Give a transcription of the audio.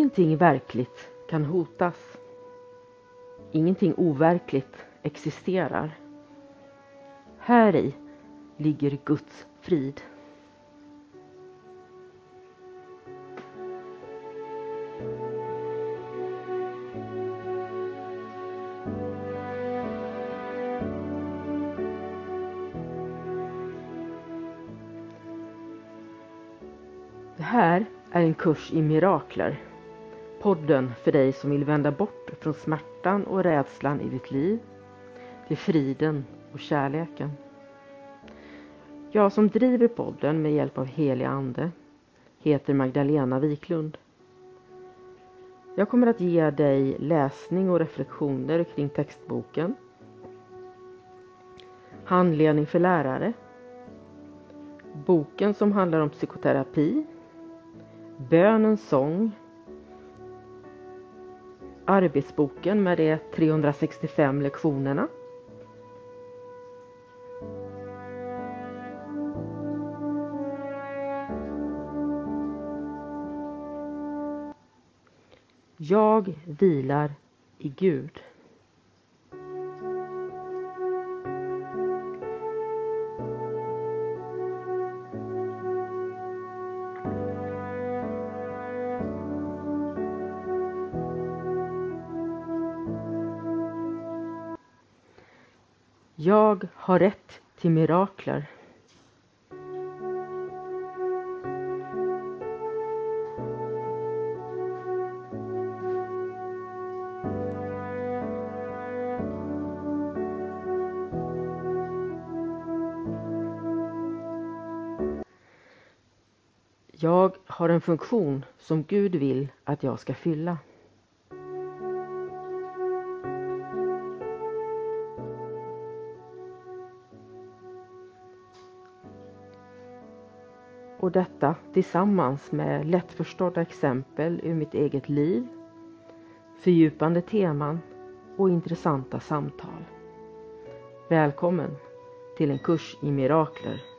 Ingenting verkligt kan hotas. Ingenting overkligt existerar. Här i ligger Guds frid. Det här är en kurs i mirakler. Podden för dig som vill vända bort från smärtan och rädslan i ditt liv till friden och kärleken. Jag som driver podden med hjälp av helig ande heter Magdalena Wiklund. Jag kommer att ge dig läsning och reflektioner kring textboken, handledning för lärare, boken som handlar om psykoterapi, bönens sång, arbetsboken med de 365 lektionerna Jag vilar i Gud. Jag har rätt till mirakler. Jag har en funktion som Gud vill att jag ska fylla. Och detta tillsammans med lättförstådda exempel ur mitt eget liv, fördjupande teman och intressanta samtal. Välkommen till en kurs i mirakler